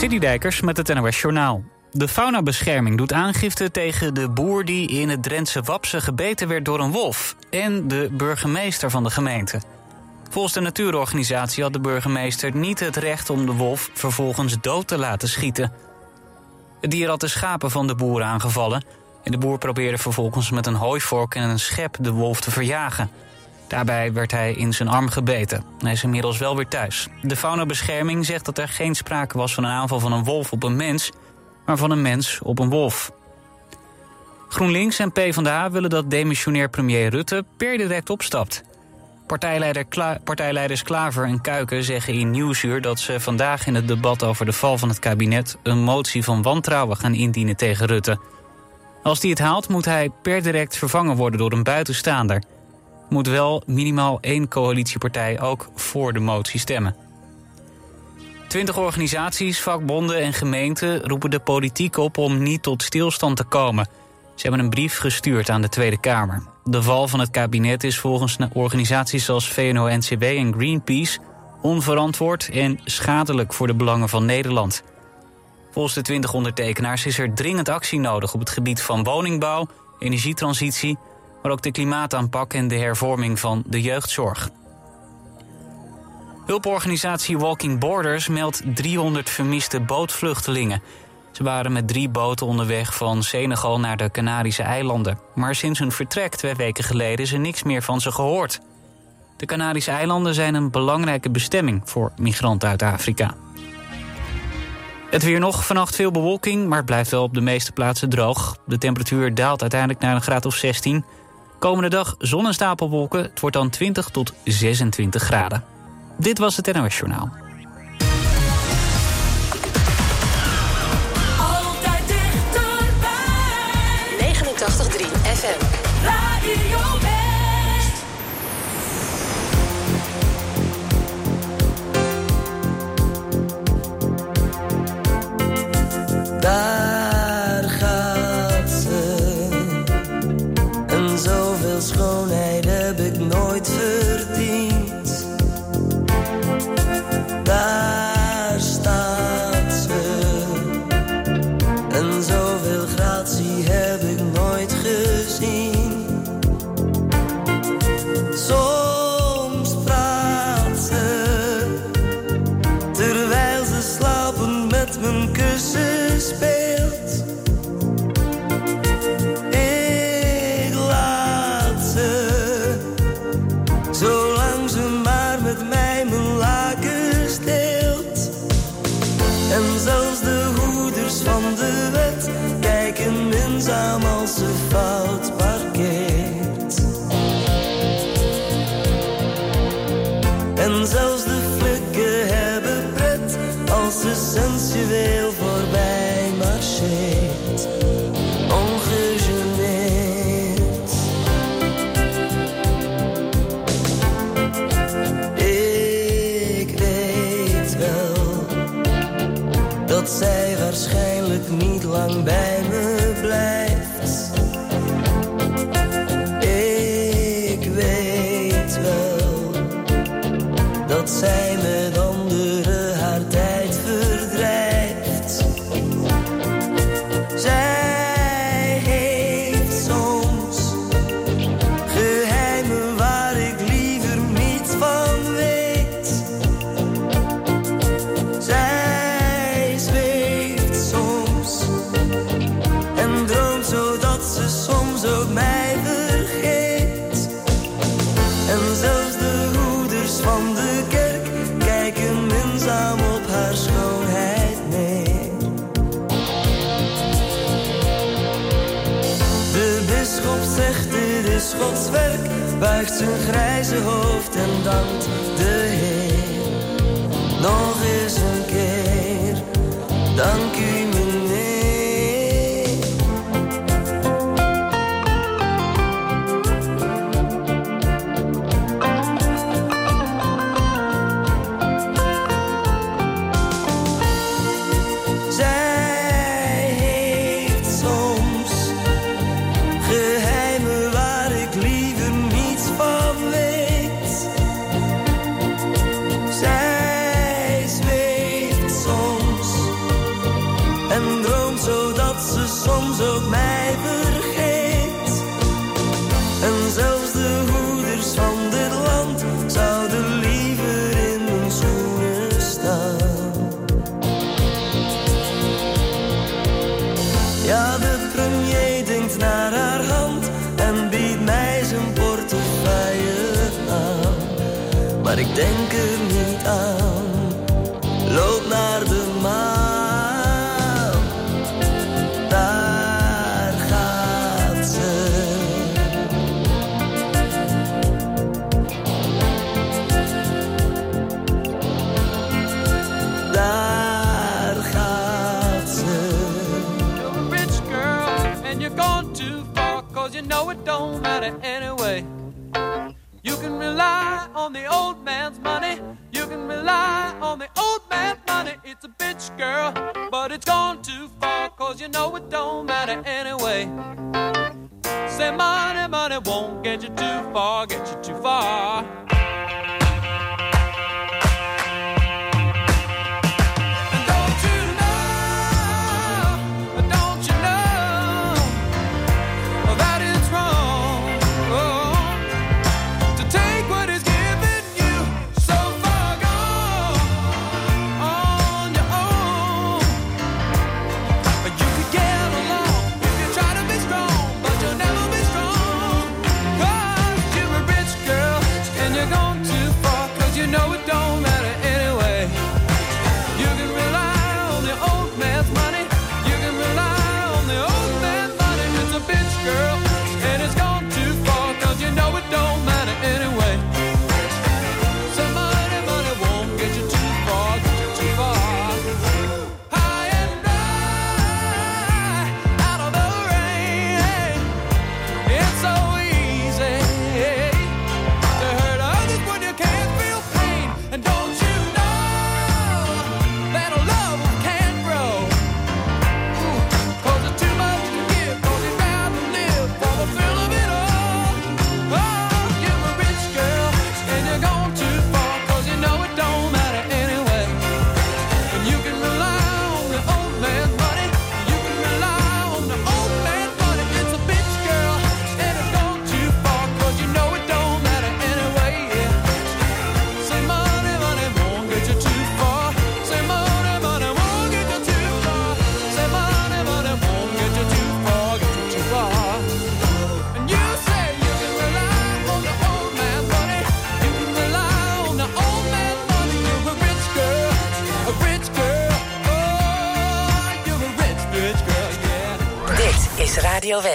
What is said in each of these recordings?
Citydijkers met het NOS Journaal. De faunabescherming doet aangifte tegen de boer die in het Drentse Wapse gebeten werd door een wolf en de burgemeester van de gemeente. Volgens de natuurorganisatie had de burgemeester niet het recht om de wolf vervolgens dood te laten schieten. Het dier had de schapen van de boer aangevallen en de boer probeerde vervolgens met een hooivork en een schep de wolf te verjagen. Daarbij werd hij in zijn arm gebeten. Hij is inmiddels wel weer thuis. De faunabescherming zegt dat er geen sprake was van een aanval van een wolf op een mens, maar van een mens op een wolf. GroenLinks en PvdA willen dat demissionair premier Rutte per direct opstapt. Partijleider partijleiders Klaver en Kuiken zeggen in Nieuwsuur dat ze vandaag in het debat over de val van het kabinet een motie van wantrouwen gaan indienen tegen Rutte. Als die het haalt, moet hij per direct vervangen worden door een buitenstaander moet wel minimaal één coalitiepartij ook voor de motie stemmen. Twintig organisaties, vakbonden en gemeenten roepen de politiek op om niet tot stilstand te komen. Ze hebben een brief gestuurd aan de Tweede Kamer. De val van het kabinet is volgens organisaties zoals VNO-NCW en Greenpeace onverantwoord en schadelijk voor de belangen van Nederland. Volgens de twintig ondertekenaars is er dringend actie nodig op het gebied van woningbouw, energietransitie maar ook de klimaataanpak en de hervorming van de jeugdzorg. Hulporganisatie Walking Borders meldt 300 vermiste bootvluchtelingen. Ze waren met drie boten onderweg van Senegal naar de Canarische eilanden. Maar sinds hun vertrek twee weken geleden is er niks meer van ze gehoord. De Canarische eilanden zijn een belangrijke bestemming voor migranten uit Afrika. Het weer nog, vannacht veel bewolking, maar het blijft wel op de meeste plaatsen droog. De temperatuur daalt uiteindelijk naar een graad of 16. Komende dag zonnestapelwolken. stapelwolken. Het wordt dan 20 tot 26 graden. Dit was het NOS Journaal. Altijd 89.3 FM. Gods werk buigt zijn grijze hoofd en dankt de Heer. Nog eens een keer, dank u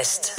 Just.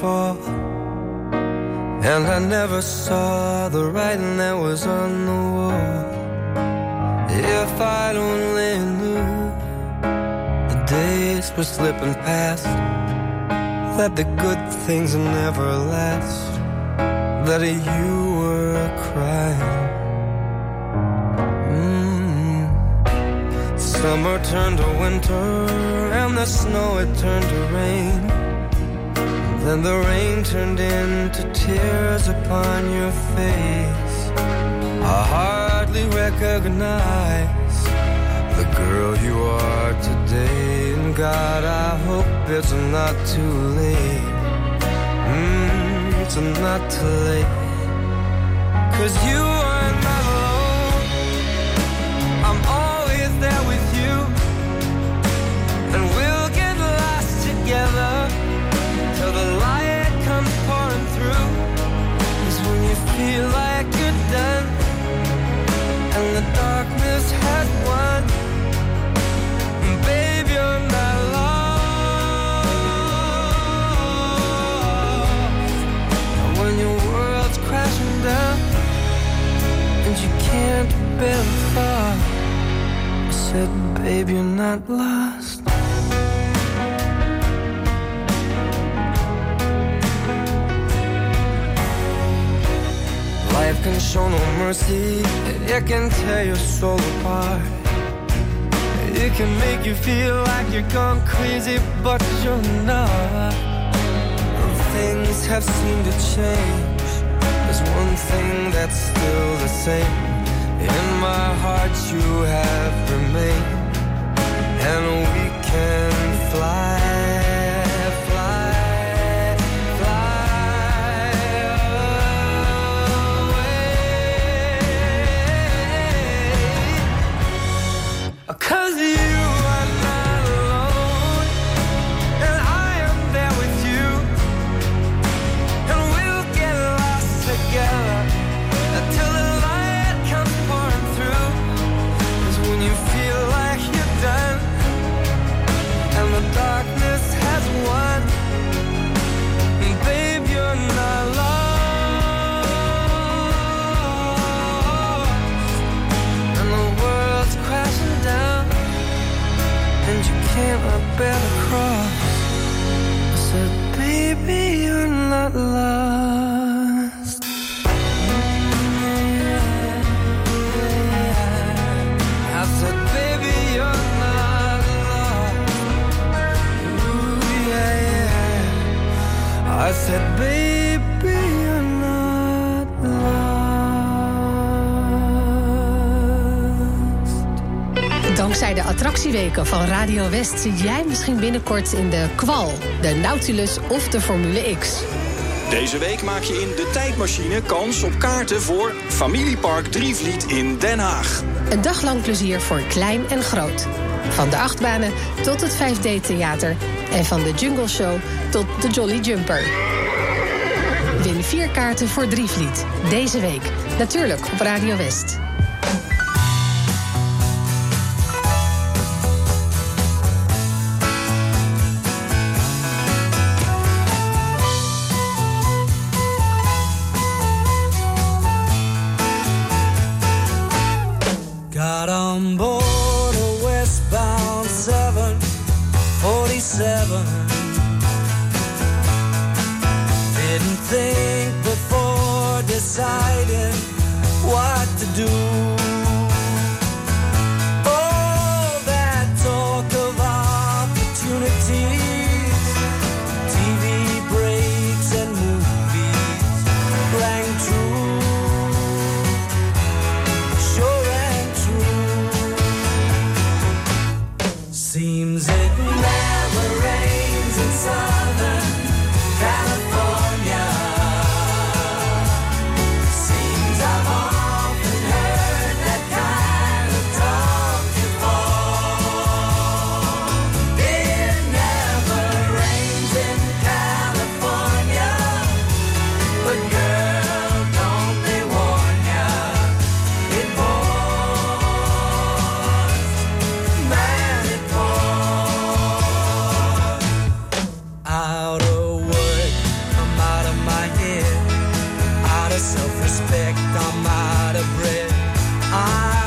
fall. And I never saw the writing that was on the wall. If I only knew the days were slipping past, that the good things never last, that you were crying. crime. Mm. Summer turned to winter, and the snow it turned to rain. Then the rain turned into tears upon your face. I hardly recognize the girl you are today. And God, I hope it's not too late. Mm, it's not too late. Cause you feel like you're done and the darkness has won babe you're not lost when your world's crashing down and you can't I said babe you're not lost can show no mercy it can tear your soul apart It can make you feel like you're gone crazy But you're not Things have seemed to change There's one thing that's still the same In my heart you have remained And we can fly Dankzij de attractieweken van Radio West zit jij misschien binnenkort in de Kwal, de Nautilus of de Formule X. Deze week maak je in De Tijdmachine kans op kaarten voor Familiepark Drievliet in Den Haag. Een dag lang plezier voor klein en groot. Van de achtbanen tot het 5D-theater en van de Jungle Show tot de Jolly Jumper. Win vier kaarten voor Drievliet, deze week. Natuurlijk op Radio West. self-respect, I'm out of breath. I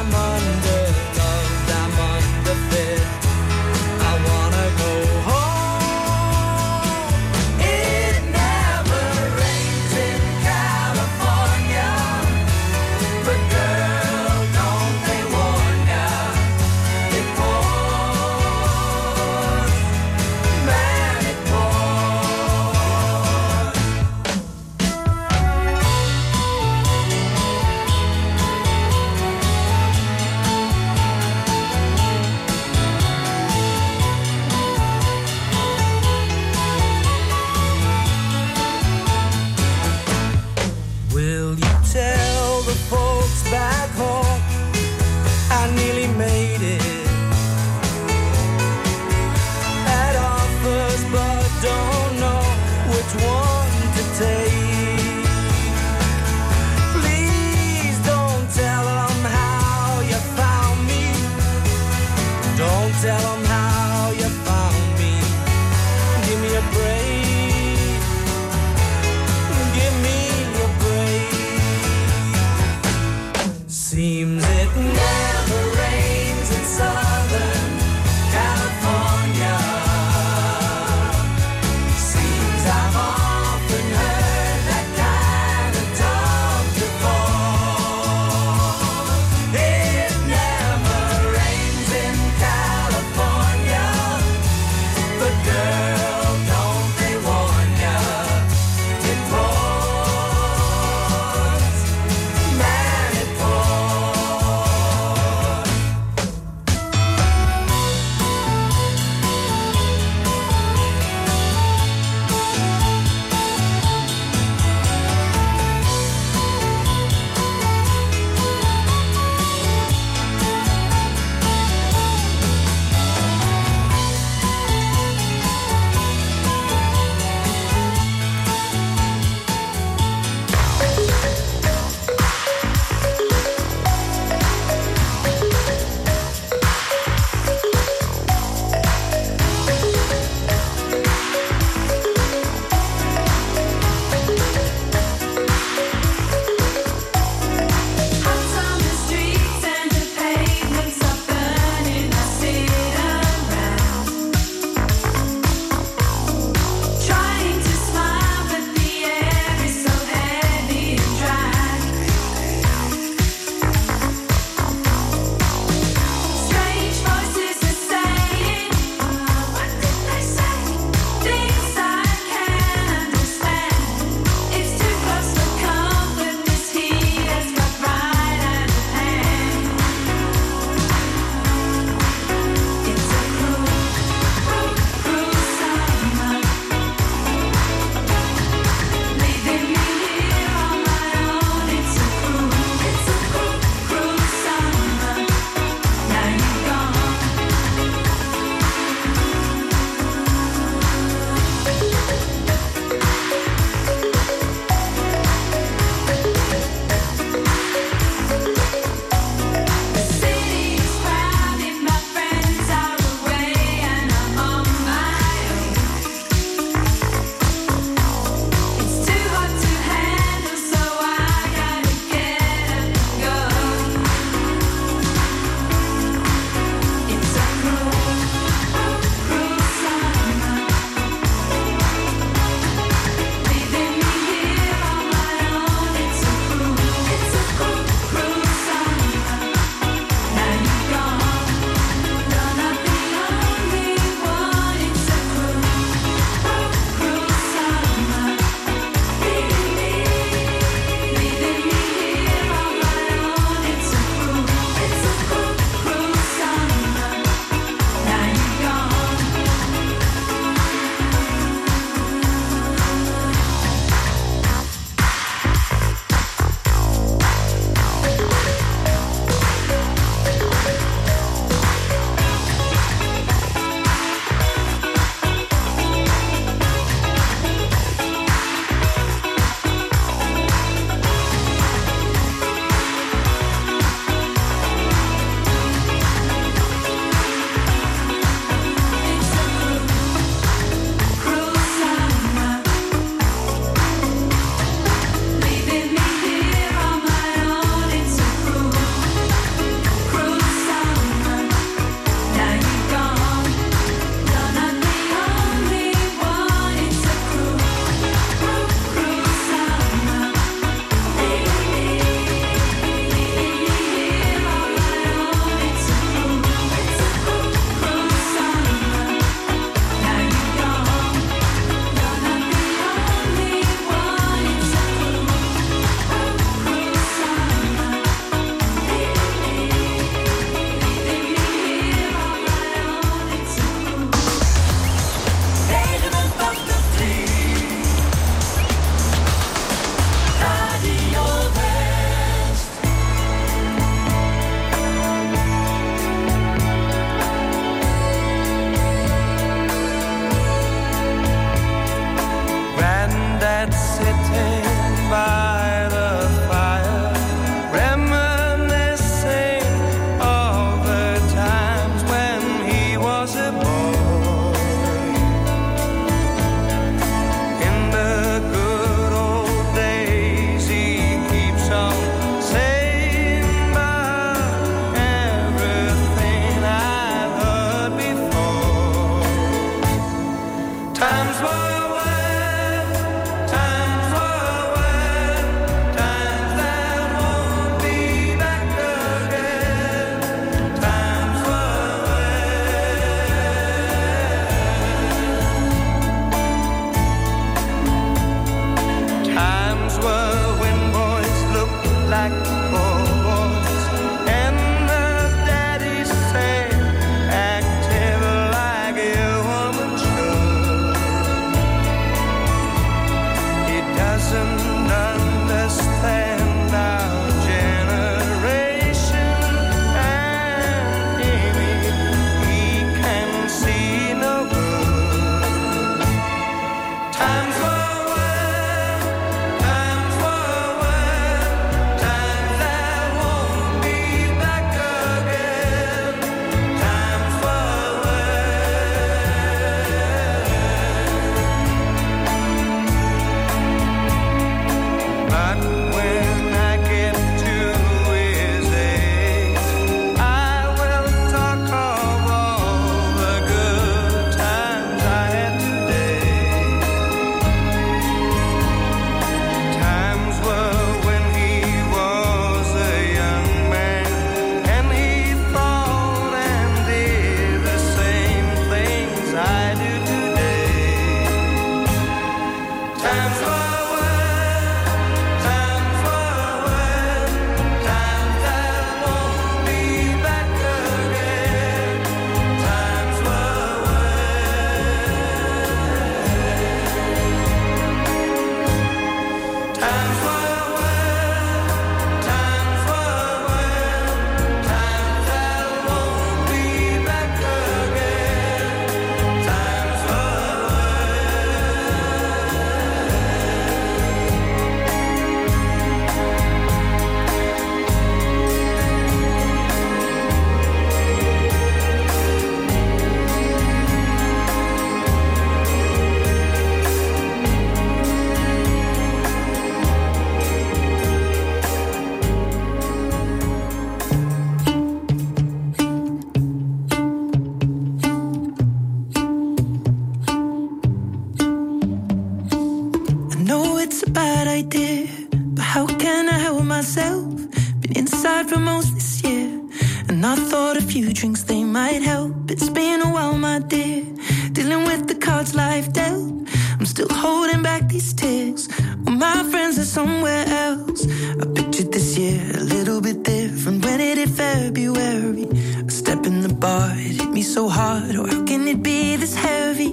hit me so hard. or how can it be this heavy?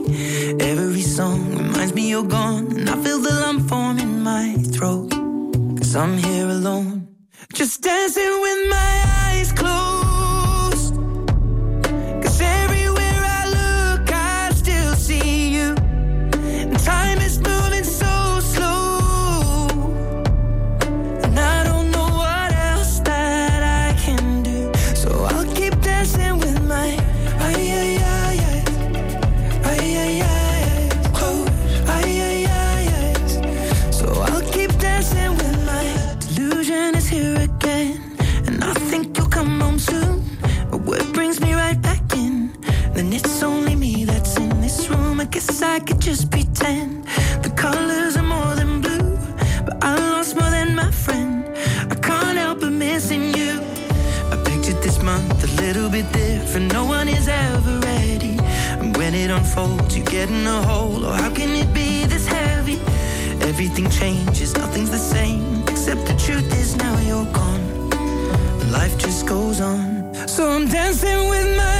Every song reminds me you're gone, and I feel the lump form in my throat. Cause I'm here alone, just dancing with my getting a hold. or how can it be this heavy? Everything changes, nothing's the same. Except the truth is now you're gone. Life just goes on. So I'm dancing with my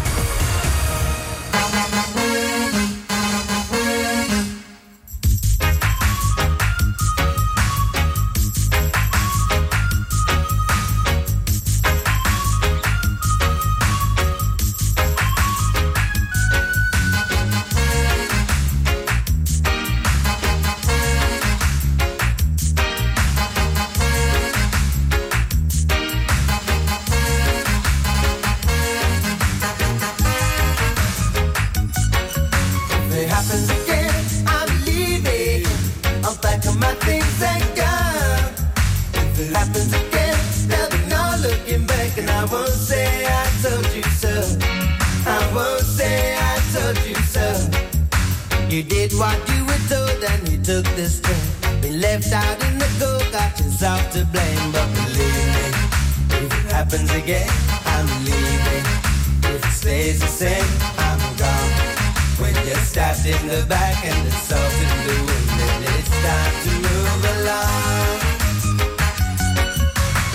blame, but believe me, if it happens again, I'm leaving. If it stays the same, I'm gone. When you're stabbed in the back and the salt in the wound, then it's time to move along.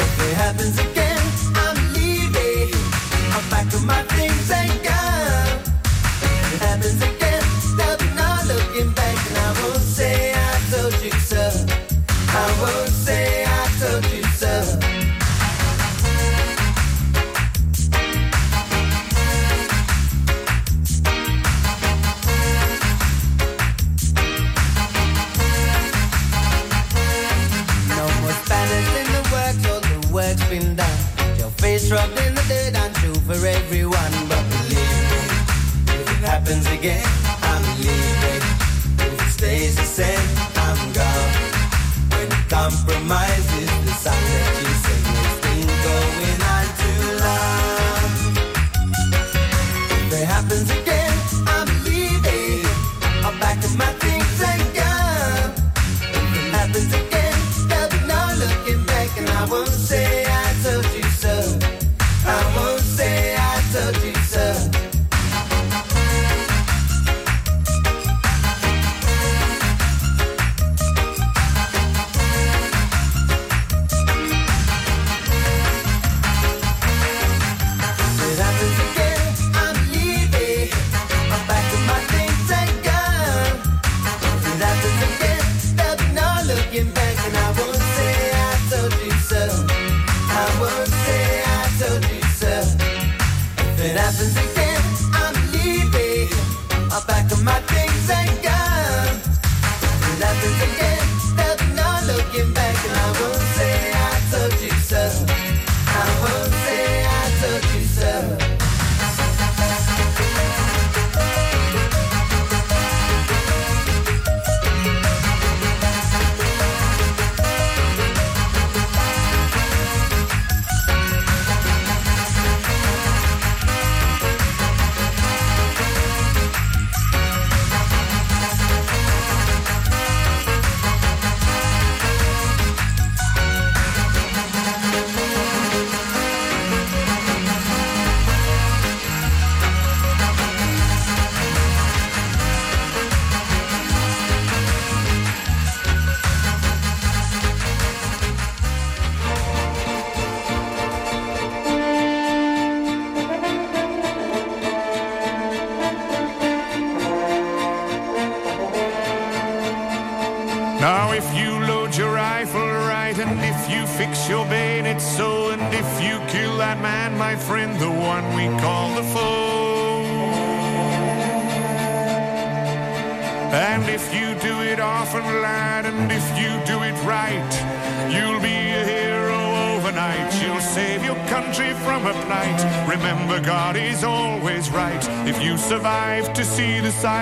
If it happens again, I'm leaving. i am back to my things and go. happens again, I'm leaving. If it stays the same, I'm gone. When compromise.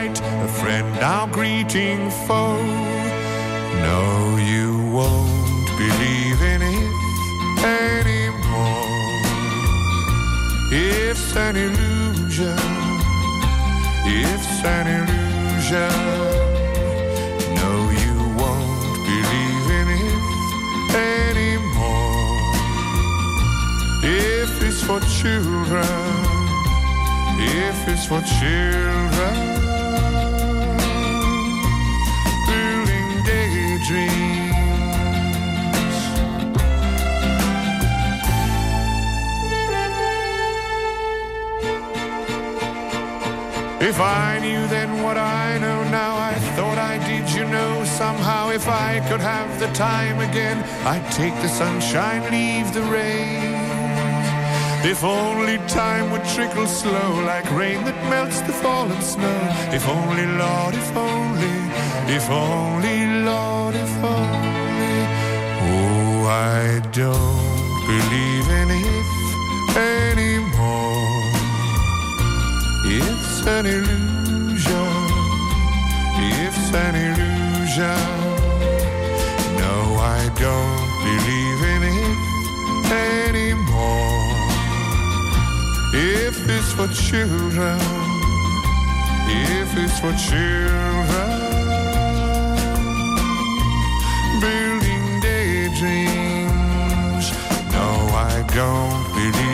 right, a friend now greeting foe. No, you won't believe in it anymore. It's an illusion, it's an illusion. No, you won't believe in it anymore. If it's for children, if it's for children. If I knew then what I know now, I thought I did, you know, somehow. If I could have the time again, I'd take the sunshine, leave the rain. If only time would trickle slow like rain that melts the fallen snow. If only, Lord, if only, if only, Lord, if only. Oh, I don't believe in if anymore it's an illusion, it's an illusion. No, I don't believe in it anymore. If it's for children, if it's for children, building daydreams. No, I don't believe.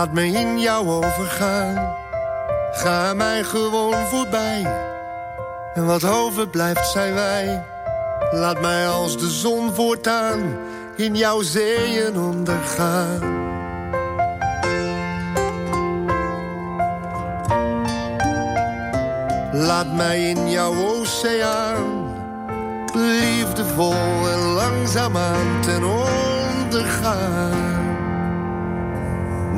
Laat me in jou overgaan. Ga mij gewoon voorbij. En wat overblijft zijn wij. Laat mij als de zon voortaan in jouw zeeën ondergaan. Laat mij in jouw oceaan liefdevol en langzaamaan ten onder gaan.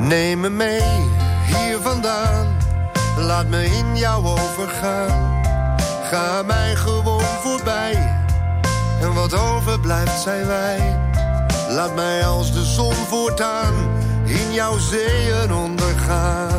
Neem me mee hier vandaan, laat me in jou overgaan. Ga mij gewoon voorbij, en wat overblijft zijn wij. Laat mij als de zon voortaan in jouw zeeën ondergaan.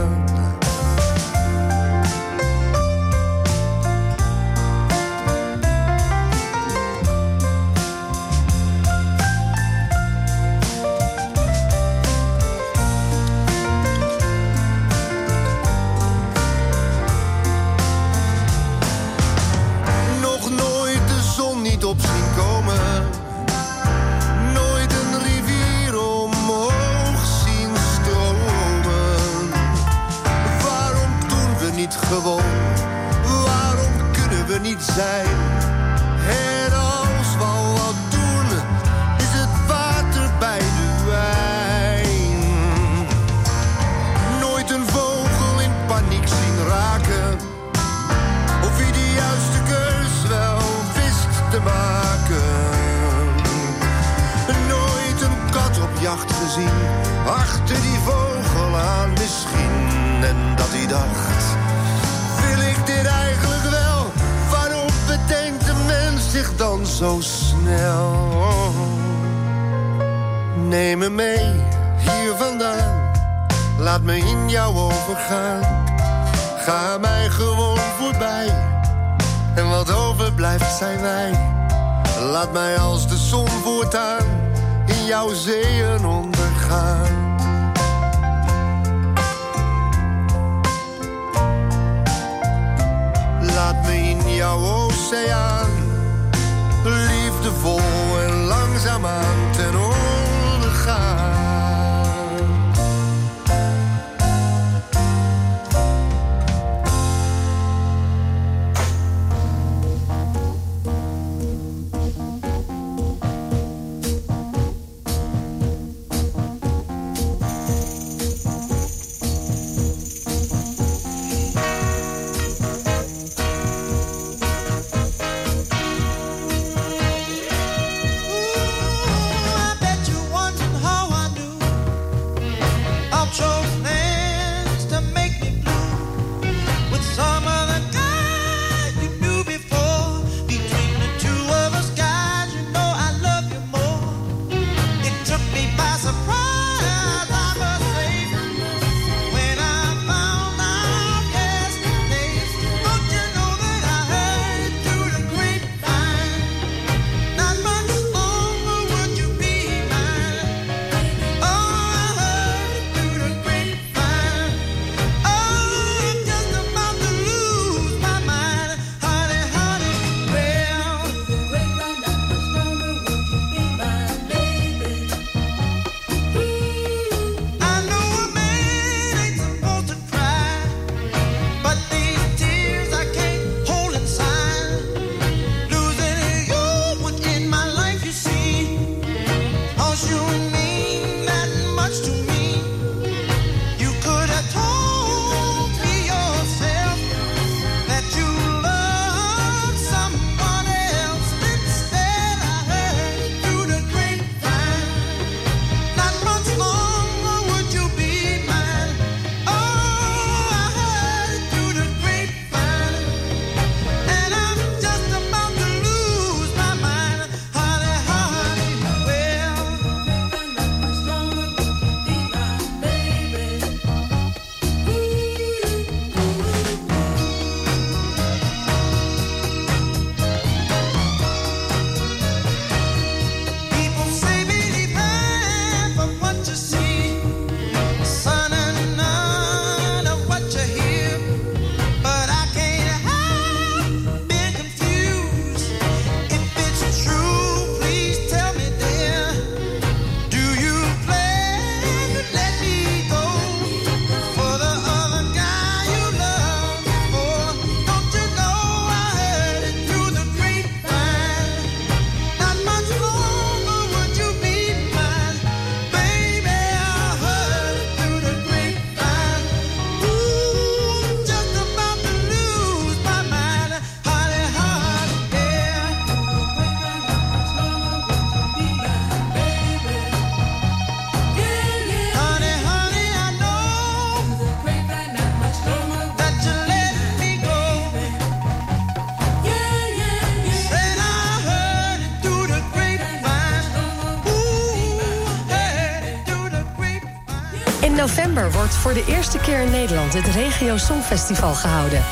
keer in Nederland het Regio Songfestival gehouden.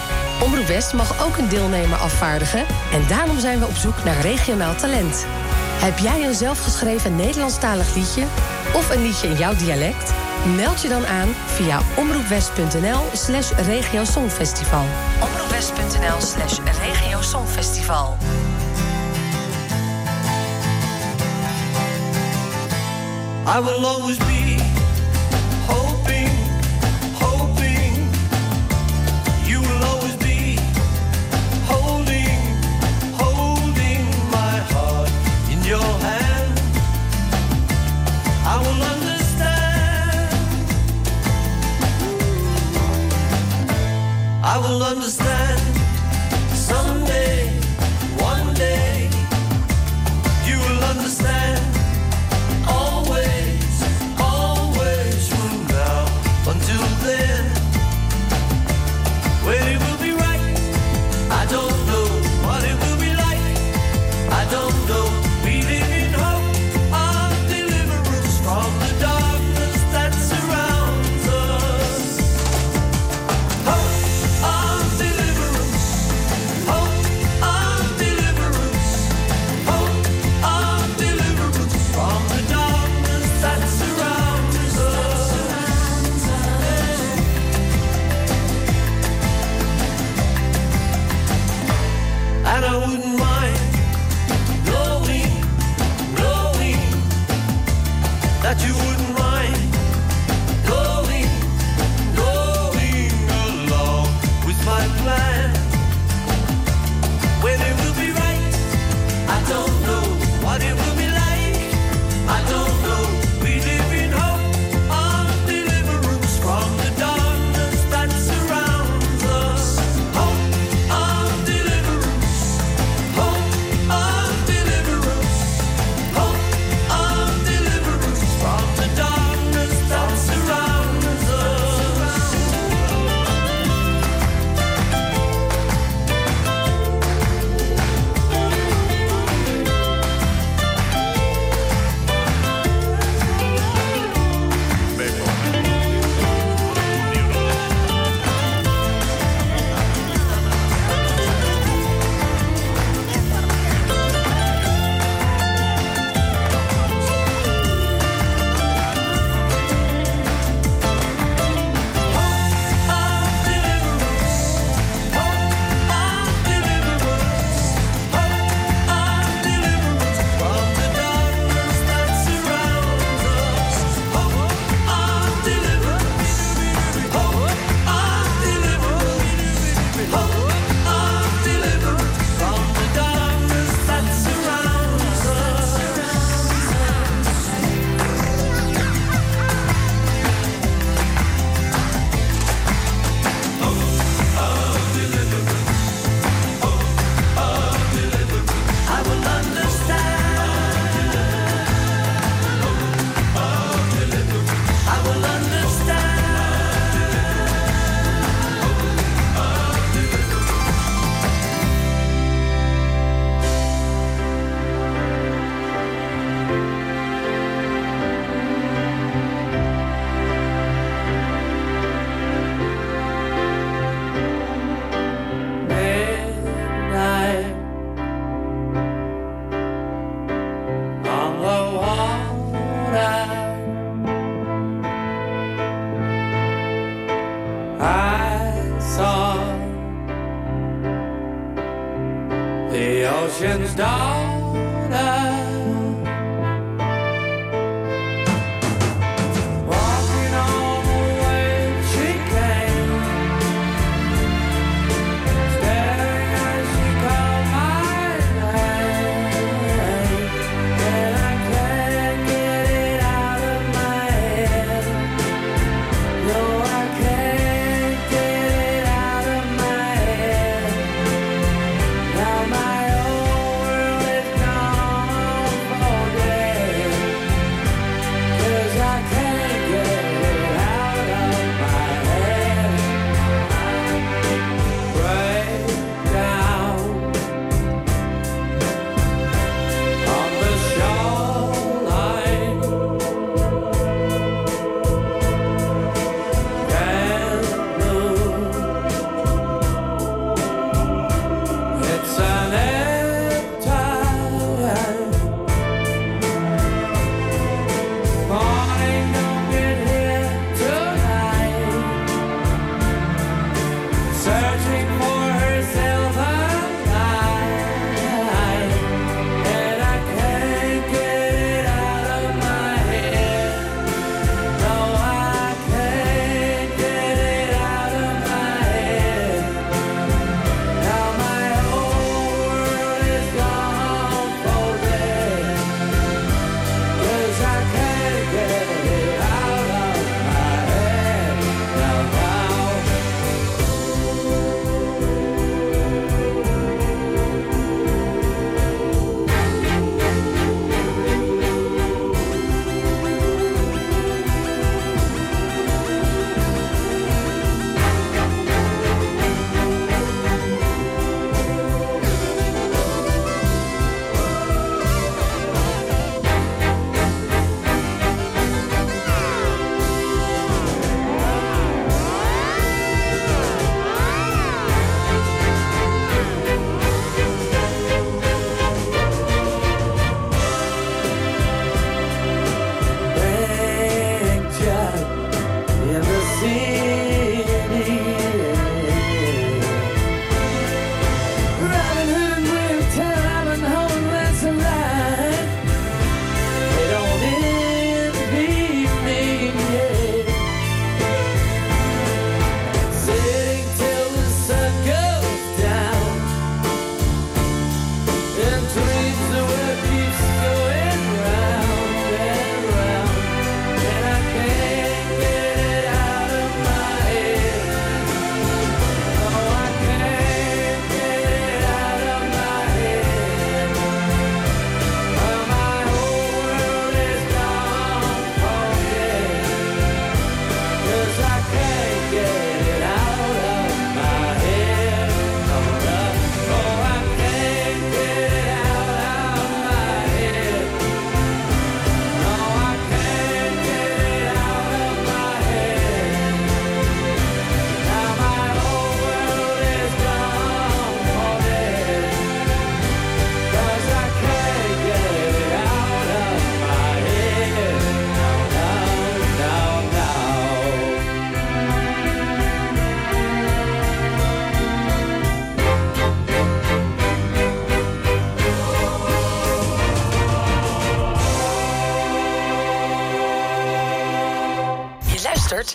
Omroep West mag ook een deelnemer afvaardigen en daarom zijn we op zoek naar regionaal talent. Heb jij een zelfgeschreven Nederlandstalig liedje of een liedje in jouw dialect? Meld je dan aan via omroepwest.nl slash songfestival. Omroepwest.nl slash songfestival I will always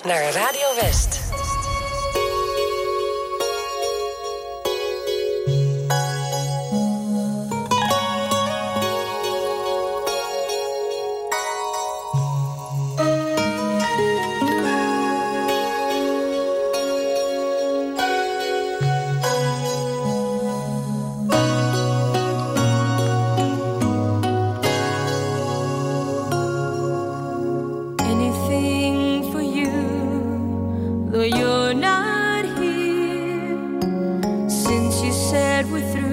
naar Radio West. пусть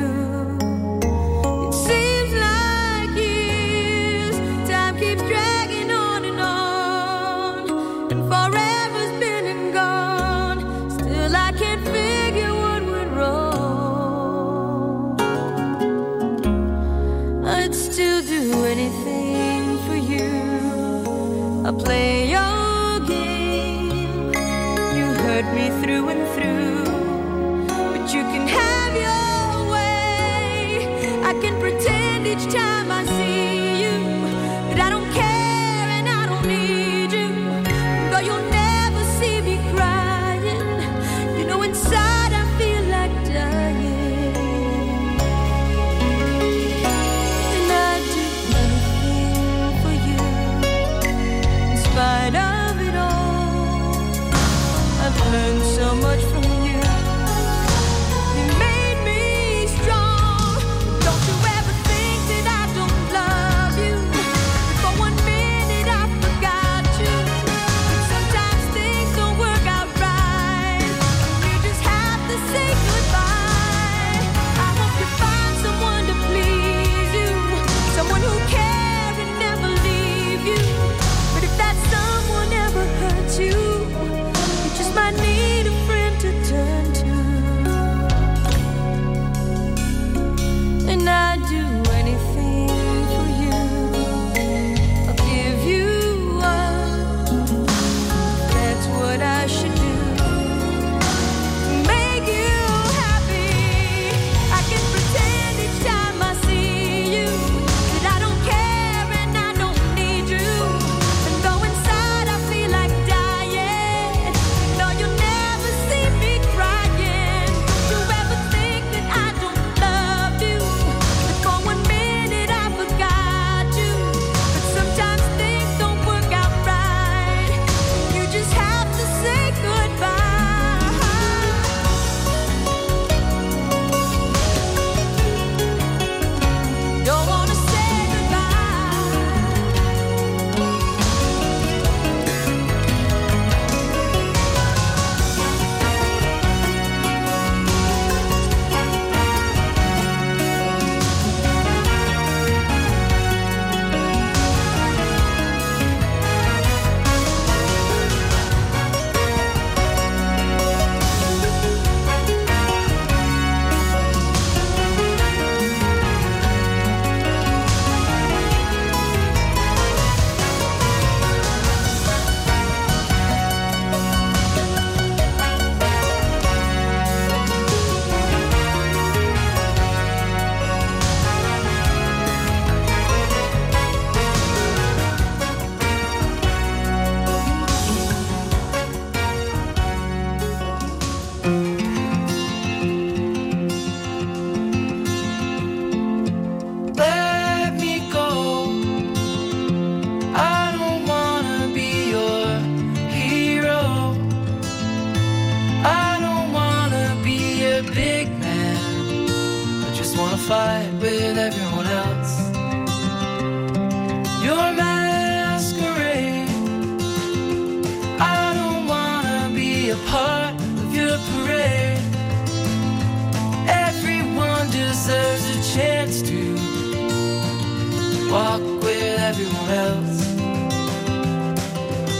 everyone else.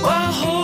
While